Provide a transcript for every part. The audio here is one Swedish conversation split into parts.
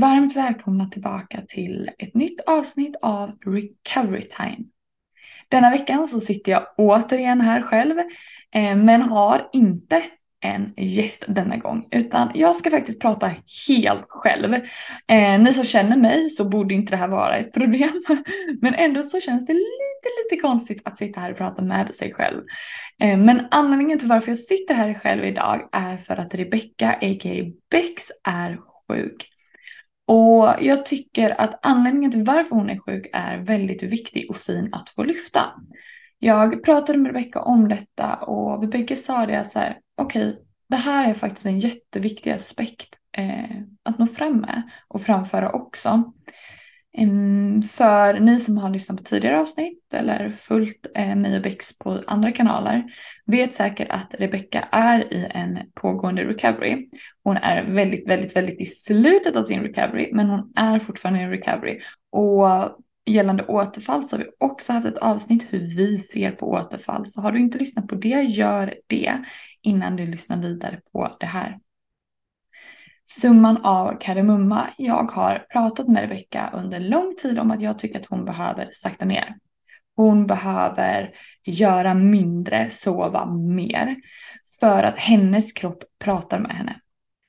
Varmt välkomna tillbaka till ett nytt avsnitt av Recovery Time. Denna veckan så sitter jag återigen här själv eh, men har inte en gäst denna gång utan jag ska faktiskt prata helt själv. Eh, ni som känner mig så borde inte det här vara ett problem men ändå så känns det lite lite konstigt att sitta här och prata med sig själv. Eh, men anledningen till varför jag sitter här själv idag är för att Rebecca a.k.a. Bex är sjuk. Och jag tycker att anledningen till varför hon är sjuk är väldigt viktig och fin att få lyfta. Jag pratade med Rebecka om detta och vi bägge sa det att så här, okej, okay, det här är faktiskt en jätteviktig aspekt eh, att nå fram med och framföra också. För ni som har lyssnat på tidigare avsnitt eller följt eh, mig och Bex på andra kanaler vet säkert att Rebecca är i en pågående recovery. Hon är väldigt, väldigt, väldigt i slutet av sin recovery men hon är fortfarande i recovery. Och gällande återfall så har vi också haft ett avsnitt hur vi ser på återfall. Så har du inte lyssnat på det, gör det innan du lyssnar vidare på det här. Summan av kardemumma. Jag har pratat med Rebecka under lång tid om att jag tycker att hon behöver sakta ner. Hon behöver göra mindre, sova mer. För att hennes kropp pratar med henne.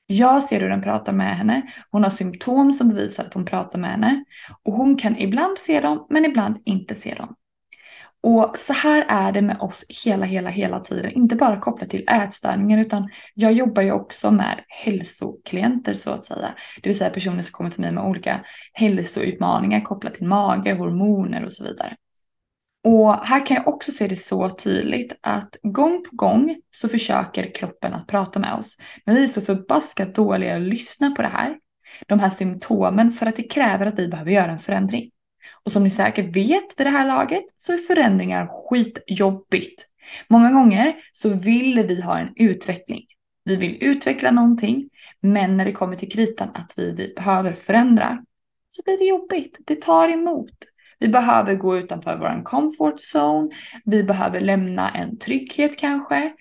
Jag ser hur den pratar med henne. Hon har symptom som bevisar att hon pratar med henne. Och hon kan ibland se dem men ibland inte se dem. Och så här är det med oss hela, hela, hela tiden. Inte bara kopplat till ätstörningar utan jag jobbar ju också med hälsoklienter så att säga. Det vill säga personer som kommer till mig med olika hälsoutmaningar kopplat till mage, hormoner och så vidare. Och här kan jag också se det så tydligt att gång på gång så försöker kroppen att prata med oss. Men vi är så förbaskat dåliga att lyssna på det här. De här symptomen för att det kräver att vi behöver göra en förändring. Och som ni säkert vet vid det här laget så är förändringar skitjobbigt. Många gånger så vill vi ha en utveckling. Vi vill utveckla någonting, men när det kommer till kritan att vi, vi behöver förändra så blir det jobbigt. Det tar emot. Vi behöver gå utanför vår comfort zone. Vi behöver lämna en trygghet kanske.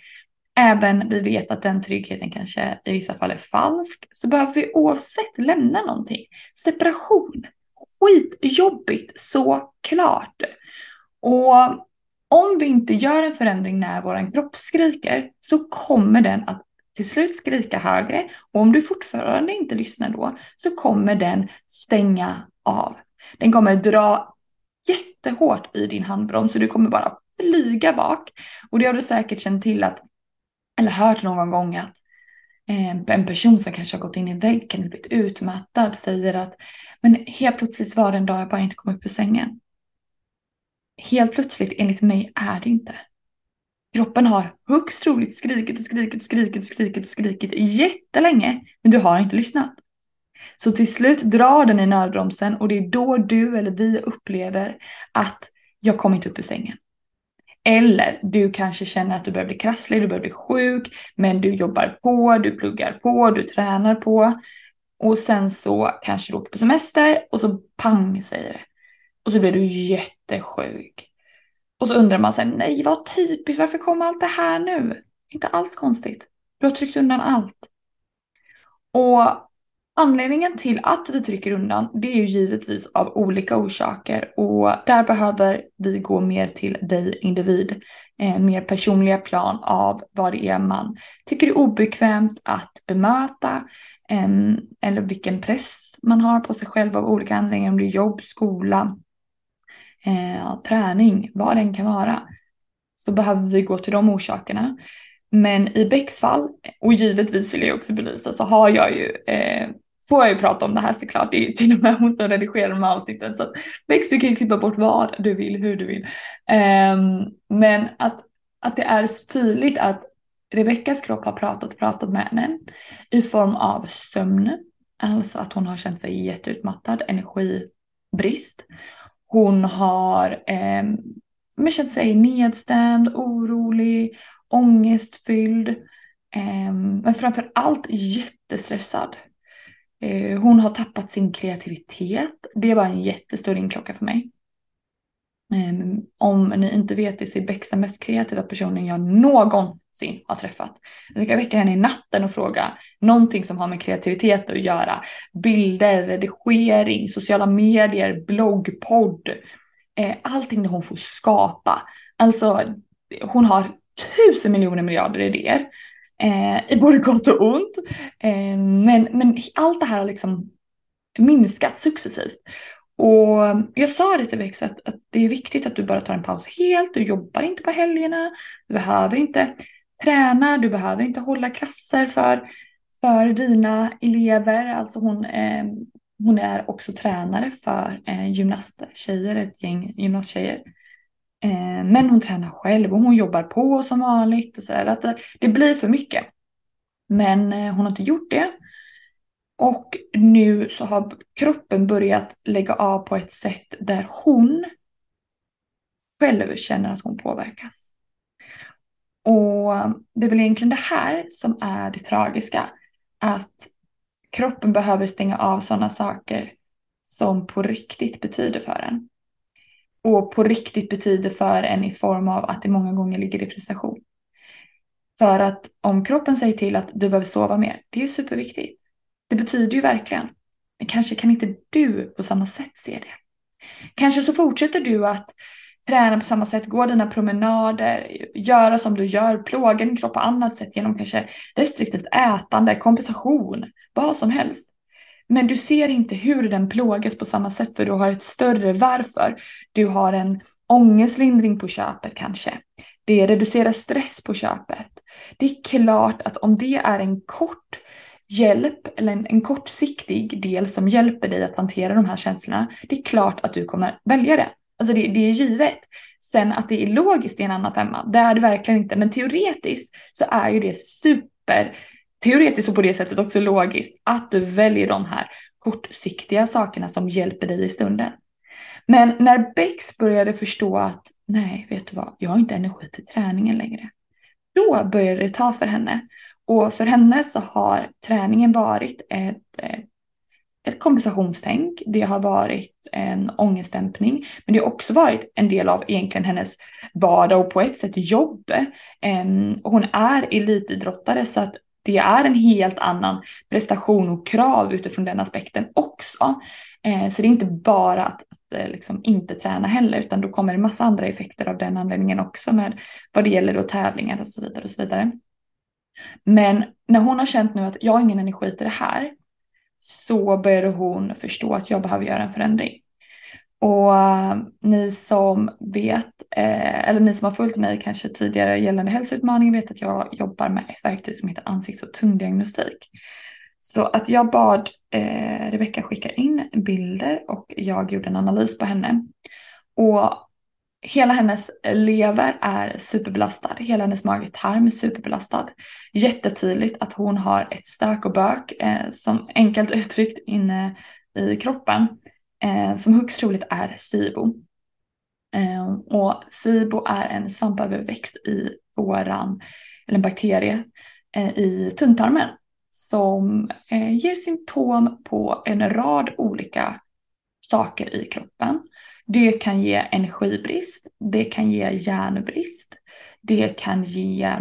Även vi vet att den tryggheten kanske i vissa fall är falsk så behöver vi oavsett lämna någonting. Separation skitjobbigt såklart. Och om vi inte gör en förändring när vår kropp skriker så kommer den att till slut skrika högre och om du fortfarande inte lyssnar då så kommer den stänga av. Den kommer dra jättehårt i din handbroms så du kommer bara flyga bak. Och det har du säkert känt till att, eller hört någon gång att Eh, en person som kanske har gått in i väggen och blivit utmattad säger att men helt plötsligt var det en dag jag bara inte kom upp ur sängen. Helt plötsligt, enligt mig, är det inte. Kroppen har högst troligt skrikit och skrikit och skrikit och skrikit och skrikit jättelänge, men du har inte lyssnat. Så till slut drar den i nödbromsen och det är då du eller vi upplever att jag kommer inte upp ur sängen. Eller du kanske känner att du börjar bli krasslig, du börjar bli sjuk, men du jobbar på, du pluggar på, du tränar på. Och sen så kanske du åker på semester och så pang säger det. Och så blir du jättesjuk. Och så undrar man sig, nej vad typiskt, varför kom allt det här nu? Inte alls konstigt. Du har tryckt undan allt. Och anledningen till att vi trycker undan, det är ju givetvis av olika orsaker. Och där behöver vi gå mer till dig individ. Eh, mer personliga plan av vad det är man tycker är obekvämt att bemöta eller vilken press man har på sig själv av olika anledningar, om det är jobb, skola, eh, träning, vad den kan vara. Så behöver vi gå till de orsakerna. Men i Becks fall, och givetvis vill jag också belysa, så har jag ju, eh, får jag ju prata om det här såklart, det är ju till och med hon som redigerar de här avsnitten. Så att du kan ju klippa bort vad du vill, hur du vill. Um, men att, att det är så tydligt att Rebeckas kropp har pratat och pratat med henne i form av sömn, alltså att hon har känt sig jätteutmattad, energibrist. Hon har um, känt sig nedstämd, orolig, ångestfylld, Um, men framför allt jättestressad. Eh, hon har tappat sin kreativitet. Det var en jättestor inklocka för mig. Um, om ni inte vet det så är Bex den mest kreativa personen jag någonsin har träffat. Jag ska väcka henne i natten och fråga någonting som har med kreativitet att göra. Bilder, redigering, sociala medier, blogg, podd. Eh, allting där hon får skapa. Alltså hon har tusen miljoner miljarder idéer. Eh, I både gott och ont. Eh, men, men allt det här har liksom minskat successivt. Och jag sa det till Bex att, att det är viktigt att du bara tar en paus helt. Du jobbar inte på helgerna. Du behöver inte träna. Du behöver inte hålla klasser för, för dina elever. Alltså hon, eh, hon är också tränare för eh, gymnasttjejer, ett gäng gymnasttjejer. Eh, men hon tränar själv och hon jobbar på som vanligt. Och så där. Att det, blir för mycket. Men eh, hon har inte gjort det. Och nu så har kroppen börjat lägga av på ett sätt där hon själv känner att hon påverkas. Och det är väl egentligen det här som är det tragiska. Att kroppen behöver stänga av sådana saker som på riktigt betyder för en. Och på riktigt betyder för en i form av att det många gånger ligger i prestation. För att om kroppen säger till att du behöver sova mer, det är ju superviktigt. Det betyder ju verkligen. Men kanske kan inte du på samma sätt se det. Kanske så fortsätter du att träna på samma sätt, gå dina promenader, göra som du gör, plåga din kropp på annat sätt genom kanske restriktivt ätande, kompensation, vad som helst. Men du ser inte hur den plågas på samma sätt för du har ett större varför. Du har en ångestlindring på köpet kanske. Det reducerar stress på köpet. Det är klart att om det är en kort hjälp eller en, en kortsiktig del som hjälper dig att hantera de här känslorna, det är klart att du kommer välja det. Alltså det, det är givet. Sen att det är logiskt i en annan femma, det är det verkligen inte. Men teoretiskt så är ju det super, teoretiskt och på det sättet också logiskt, att du väljer de här kortsiktiga sakerna som hjälper dig i stunden. Men när Bex började förstå att nej, vet du vad, jag har inte energi till träningen längre. Då började det ta för henne. Och för henne så har träningen varit ett, eh, ett kompensationstänk. Det har varit en ångestdämpning. Men det har också varit en del av egentligen hennes vardag och på ett sätt jobb. Ehm, hon är elitidrottare så att det är en helt annan prestation och krav utifrån den aspekten också. Eh, så det är inte bara att, att eh, liksom inte träna heller utan då kommer det massa andra effekter av den anledningen också med vad det gäller då tävlingar och så vidare och så vidare. Men när hon har känt nu att jag har ingen energi till det här så började hon förstå att jag behöver göra en förändring. Och eh, ni som vet, eh, eller ni som har följt mig kanske tidigare gällande hälsoutmaningen vet att jag jobbar med ett verktyg som heter ansikts och tungdiagnostik. Så att jag bad eh, Rebecka skicka in bilder och jag gjorde en analys på henne. Och Hela hennes lever är superbelastad, hela hennes mage-tarm är superbelastad. Jättetydligt att hon har ett stök och bök eh, som enkelt uttryckt inne i kroppen Eh, som högst troligt är SIBO. Eh, och SIBO är en svampöverväxt i våran, eller en bakterie eh, i tunntarmen som eh, ger symptom på en rad olika saker i kroppen. Det kan ge energibrist, det kan ge järnbrist, det kan ge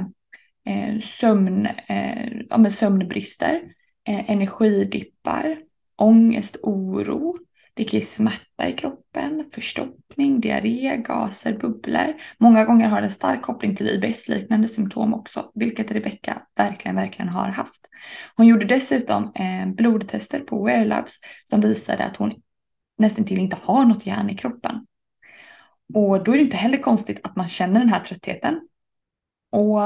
eh, sömn, eh, ja, sömnbrister, eh, energidippar, ångest, oro. Det kan ge smärta i kroppen, förstoppning, diarré, gaser, bubblor. Många gånger har det en stark koppling till IBS-liknande symptom också, vilket Rebecca verkligen, verkligen har haft. Hon gjorde dessutom eh, blodtester på Wear Labs som visade att hon nästan till inte har något järn i kroppen. Och då är det inte heller konstigt att man känner den här tröttheten. Och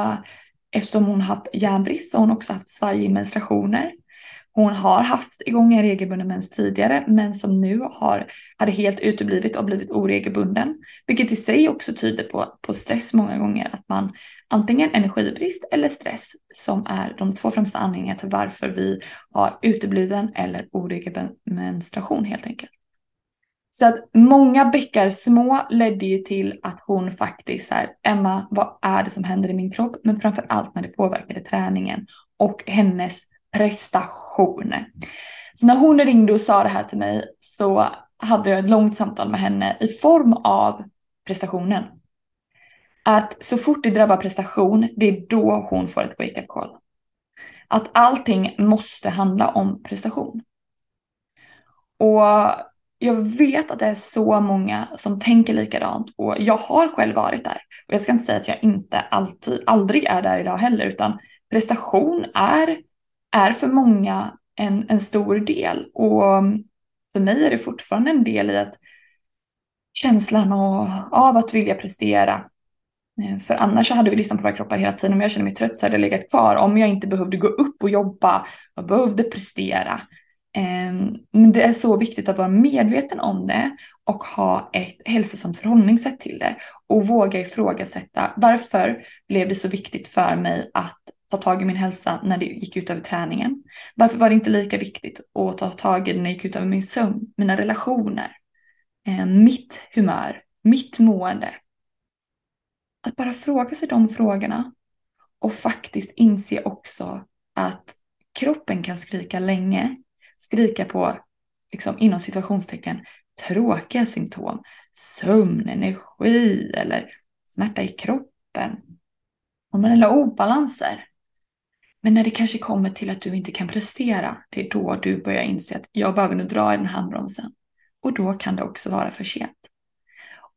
eftersom hon haft järnbrist så har hon också haft svajig menstruationer. Hon har haft igång en regelbunden mens tidigare men som nu har, hade helt uteblivit och blivit oregelbunden. Vilket i sig också tyder på, på stress många gånger. Att man antingen energibrist eller stress som är de två främsta anledningarna till varför vi har utebliven eller oregelbunden menstruation helt enkelt. Så att många bäckar små ledde ju till att hon faktiskt så här, Emma, vad är det som händer i min kropp? Men framför allt när det påverkade träningen och hennes prestation. Så när hon ringde och sa det här till mig så hade jag ett långt samtal med henne i form av prestationen. att så fort det drabbar prestation, det är då hon får ett wake-up call. Att allting måste handla om prestation. Och jag vet att det är så många som tänker likadant och jag har själv varit där. Och jag ska inte säga att jag inte alltid, aldrig är där idag heller, utan prestation är, är för många en, en stor del. Och mm, för mig är det fortfarande en del i att känslan av att vilja prestera. Eh, för annars så hade vi lyssnat på våra kroppar hela tiden. Om jag känner mig trött så hade jag legat kvar. Om jag inte behövde gå upp och jobba jag behövde prestera. Ehm, men det är så viktigt att vara medveten om det och ha ett hälsosamt förhållningssätt till det. Och våga ifrågasätta varför blev det så viktigt för mig att ta tag i min hälsa när det gick ut över träningen? Varför var det inte lika viktigt att ta tag i det när det gick ut över min sömn, mina relationer, eh, mitt humör, mitt mående? Att bara fråga sig de frågorna och faktiskt inse också att kroppen kan skrika länge, skrika på, liksom inom situationstecken, tråkiga symptom, sömn, energi eller smärta i kroppen. Hormonella obalanser. Men när det kanske kommer till att du inte kan prestera, det är då du börjar inse att jag behöver nog dra i den handbromsen. Och då kan det också vara för sent.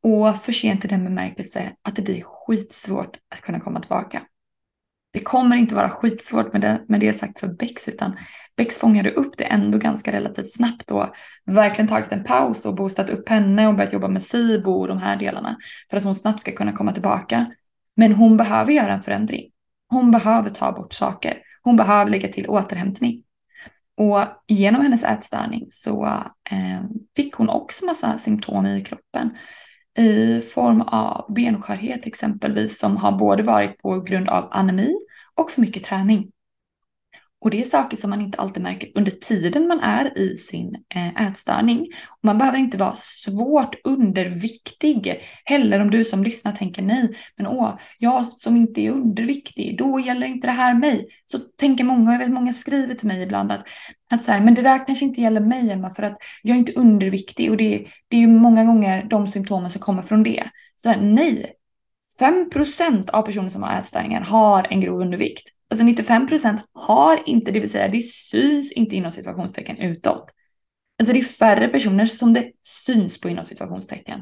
Och för sent i den bemärkelse att det blir skitsvårt att kunna komma tillbaka. Det kommer inte vara skitsvårt med det, med det sagt för Bex, utan Bex fångade upp det ändå ganska relativt snabbt och verkligen tagit en paus och boostat upp henne och börjat jobba med SIBO och de här delarna för att hon snabbt ska kunna komma tillbaka. Men hon behöver göra en förändring. Hon behöver ta bort saker. Hon behöver lägga till återhämtning. Och genom hennes ätstörning så eh, fick hon också massa symptom i kroppen i form av benskörhet exempelvis som har både varit på grund av anemi och för mycket träning. Och det är saker som man inte alltid märker under tiden man är i sin eh, ätstörning. ätstörning. Man behöver inte vara svårt underviktig heller om du som lyssnar tänker nej, men åh, jag som inte är underviktig, då gäller inte det här mig. Så tänker många, och jag vet många skriver till mig ibland att, att så här, men det där kanske inte gäller mig Emma för att jag är inte underviktig och det, det är ju många gånger de symptomen som kommer från det. Så här, nej, 5% av personer som har ätstörningar har en grov undervikt. Alltså 95% har inte, det vill säga det syns inte inom situationstecken utåt. Alltså det är färre personer som det syns på inom situationstecken.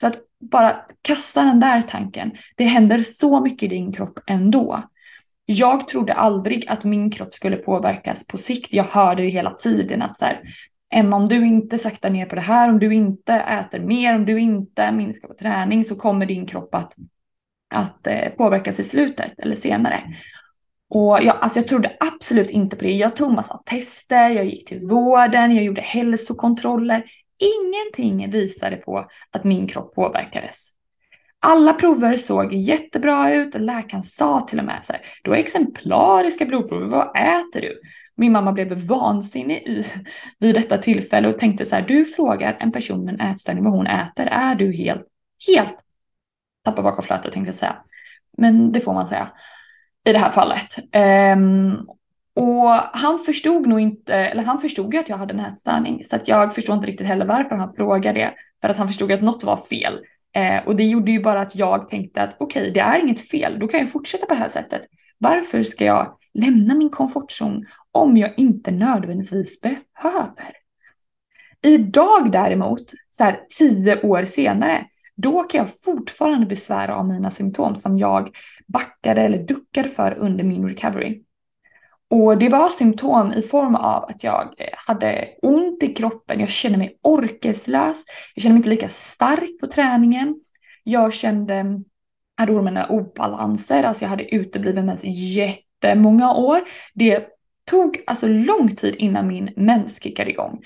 Så att bara kasta den där tanken. Det händer så mycket i din kropp ändå. Jag trodde aldrig att min kropp skulle påverkas på sikt. Jag hörde det hela tiden att så här, Emma, om du inte saktar ner på det här, om du inte äter mer, om du inte minskar på träning så kommer din kropp att, att eh, påverkas i slutet eller senare. Och jag, alltså jag trodde absolut inte på det. Jag tog massa tester, jag gick till vården, jag gjorde hälsokontroller. Ingenting visade på att min kropp påverkades. Alla prover såg jättebra ut och läkaren sa till och med så här, du har exemplariska blodprover, vad äter du? Min mamma blev vansinnig i, vid detta tillfälle och tänkte så här, du frågar en person med en ätstörning vad hon äter, är du helt, helt tappar bakom flötet tänkte jag säga. Men det får man säga i det här fallet. Um, och han förstod nog inte, eller han förstod ju att jag hade nätstörning så att jag förstår inte riktigt heller varför han frågade det. För att han förstod att något var fel. Eh, och det gjorde ju bara att jag tänkte att okej, okay, det är inget fel, då kan jag fortsätta på det här sättet. Varför ska jag lämna min komfortzon om jag inte nödvändigtvis behöver? Idag däremot, så här tio år senare, då kan jag fortfarande besvära av mina symptom som jag backade eller duckade för under min recovery. Och det var symptom i form av att jag eh, hade ont i kroppen, jag kände mig orkeslös, jag kände mig inte lika stark på träningen. Jag kände, hade hormonella obalanser, alltså jag hade uteblivit mens jättemånga år. Det tog alltså lång tid innan min mens kickade igång.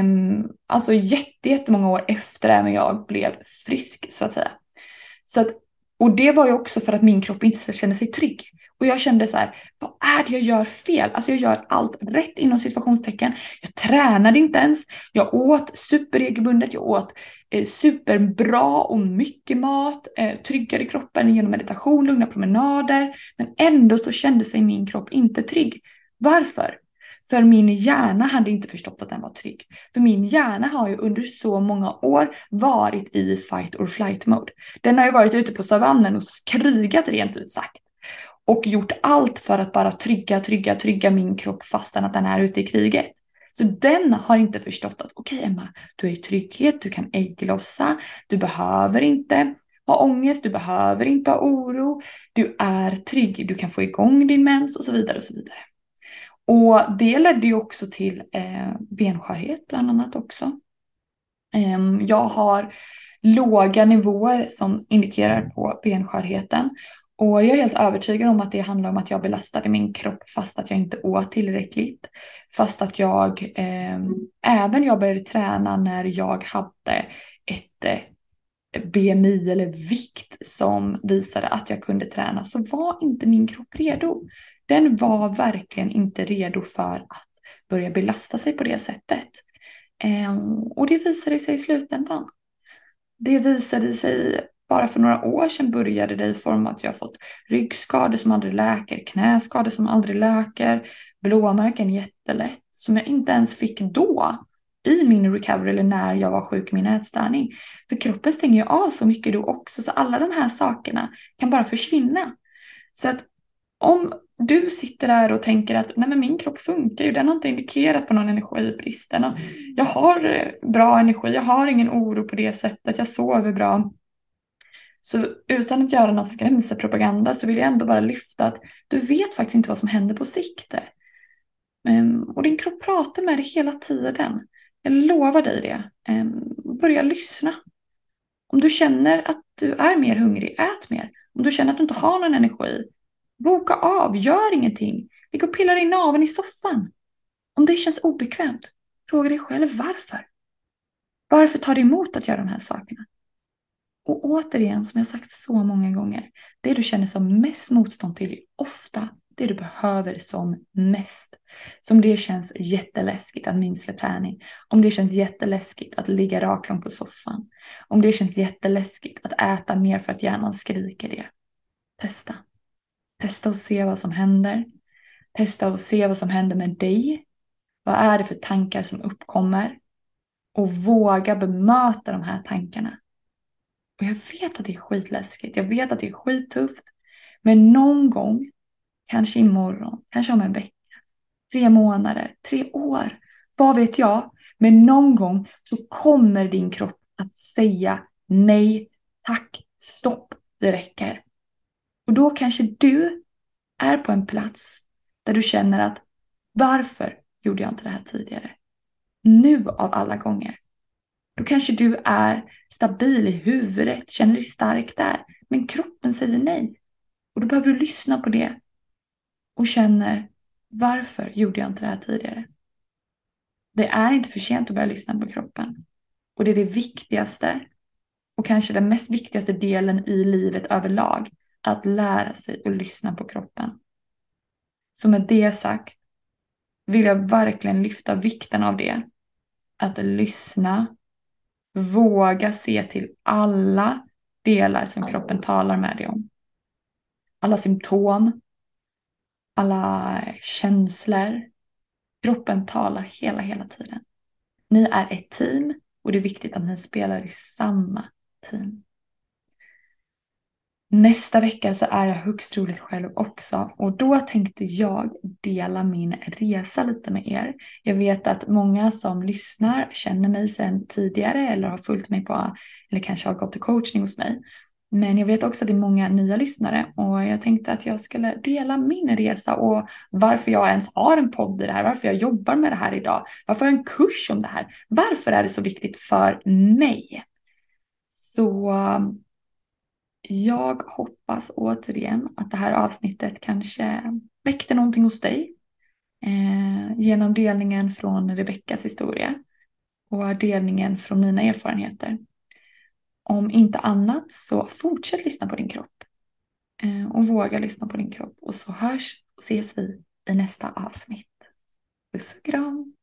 Um, alltså jättemånga år efter även jag blev frisk så att säga. Så att, och det var ju också för att min kropp inte kände sig trygg. Och jag kände så här, vad är det jag gör fel? Alltså jag gör allt rätt inom situationstecken. Jag tränade inte ens. Jag åt superregelbundet. Jag åt eh, superbra och mycket mat. Eh, tryggade kroppen genom meditation, lugna promenader. Men ändå så kände sig min kropp inte trygg. Varför? För min hjärna hade inte förstått att den var trygg. För min hjärna har ju under så många år varit i fight or flight mode. Den har ju varit ute på savannen och krigat rent ut sagt. Och gjort allt för att bara trygga, trygga, trygga min kropp fastän att den är ute i kriget. Så den har inte förstått att okej okay, Emma, du är i trygghet, du kan ägglossa, du behöver inte ha ångest, du behöver inte ha oro, du är trygg, du kan få igång din mens och så vidare och så vidare. Och det ledde ju också till eh, benskörhet bland annat också. Eh, jag har låga nivåer som indikerar på benskörheten. Och jag är helt övertygad om att det handlar om att jag belastade min kropp fast att jag inte åt tillräckligt. Fast att jag, eh, även jag började träna när jag hade ett eh, BMI eller vikt som visade att jag kunde träna så var inte min kropp redo den var verkligen inte redo för att börja belasta sig på det sättet. Ehm, och det visade sig i slutändan. Det visade sig bara för några år sedan började det i form av att jag fått ryggskador som aldrig läker, knäskador som aldrig läker, blåmärken jättelätt som jag inte ens fick då i min recovery eller när jag var sjuk i min ätstörning. För kroppen stänger ju av så mycket då också så alla de här sakerna kan bara försvinna. Så att om du sitter där och tänker att nej men min kropp funkar ju, den har inte indikerat på någon energibrist. Jag har eh, bra energi, jag har ingen oro på det sättet, jag sover bra. Så utan att göra någon skrämselpropaganda så vill jag ändå bara lyfta att du vet faktiskt inte vad som händer på sikt. Ehm, och din kropp pratar med dig hela tiden. Jag lovar dig det. Ehm, börja lyssna. Om du känner att du är mer hungrig, ät mer. Om du känner att du inte har någon energi, Boka av, gör ingenting. Ligg och pillar i naveln i soffan. Om det känns obekvämt, fråga dig själv varför. Varför tar det emot att göra de här sakerna? Och återigen, som jag sagt så många gånger, det du känner som mest motstånd till är ofta det du behöver som mest. Som det känns jätteläskigt att minska träning. Om det känns jätteläskigt att ligga raklång på soffan. Om det känns jätteläskigt att äta mer för att hjärnan skriker det. Testa. Testa och se vad som händer. Testa och se vad som händer med dig. Vad är det för tankar som uppkommer? Och våga bemöta de här tankarna. Och jag vet att det är skitläskigt. Jag vet att det är skittufft. Men någon gång, kanske imorgon, kanske om en vecka, tre månader, tre år, vad vet jag? Men någon gång så kommer din kropp att säga nej, tack, stopp, det räcker. Och då kanske du är på en plats där du känner att varför gjorde jag inte det här tidigare? Nu av alla gånger. Då kanske du är stabil i huvudet, känner dig stark där, men kroppen säger nej. Och då behöver du lyssna på det och känner varför gjorde jag inte det här tidigare? Det är inte för sent att börja lyssna på kroppen. Och det är det viktigaste och kanske den mest viktigaste delen i livet överlag att lära sig att lyssna på kroppen. Så med det sagt vill jag verkligen lyfta vikten av det. Att lyssna, våga se till alla delar som kroppen talar med dig om. Alla symptom, alla känslor. Kroppen talar hela, hela tiden. Ni är ett team och det är viktigt att ni spelar i samma team. Nästa vecka så är jag högst troligt själv också och då tänkte jag dela min resa lite med er. Jag vet att många som lyssnar känner mig sedan tidigare eller har följt mig på eller kanske har gått till coachning hos mig. Men jag vet också att det är många nya lyssnare och jag tänkte att jag skulle dela min resa och varför jag ens har en podd i det här, varför jag jobbar med det här idag, varför jag har en kurs om det här, varför är det så viktigt för mig? Så jag hoppas återigen att det här avsnittet kanske väckte någonting hos dig eh, genom delningen från Rebeckas historia och delningen från mina erfarenheter. Om inte annat så fortsätt lyssna på din kropp eh, och våga lyssna på din kropp och så hörs och ses vi i nästa avsnitt. Puss och kram!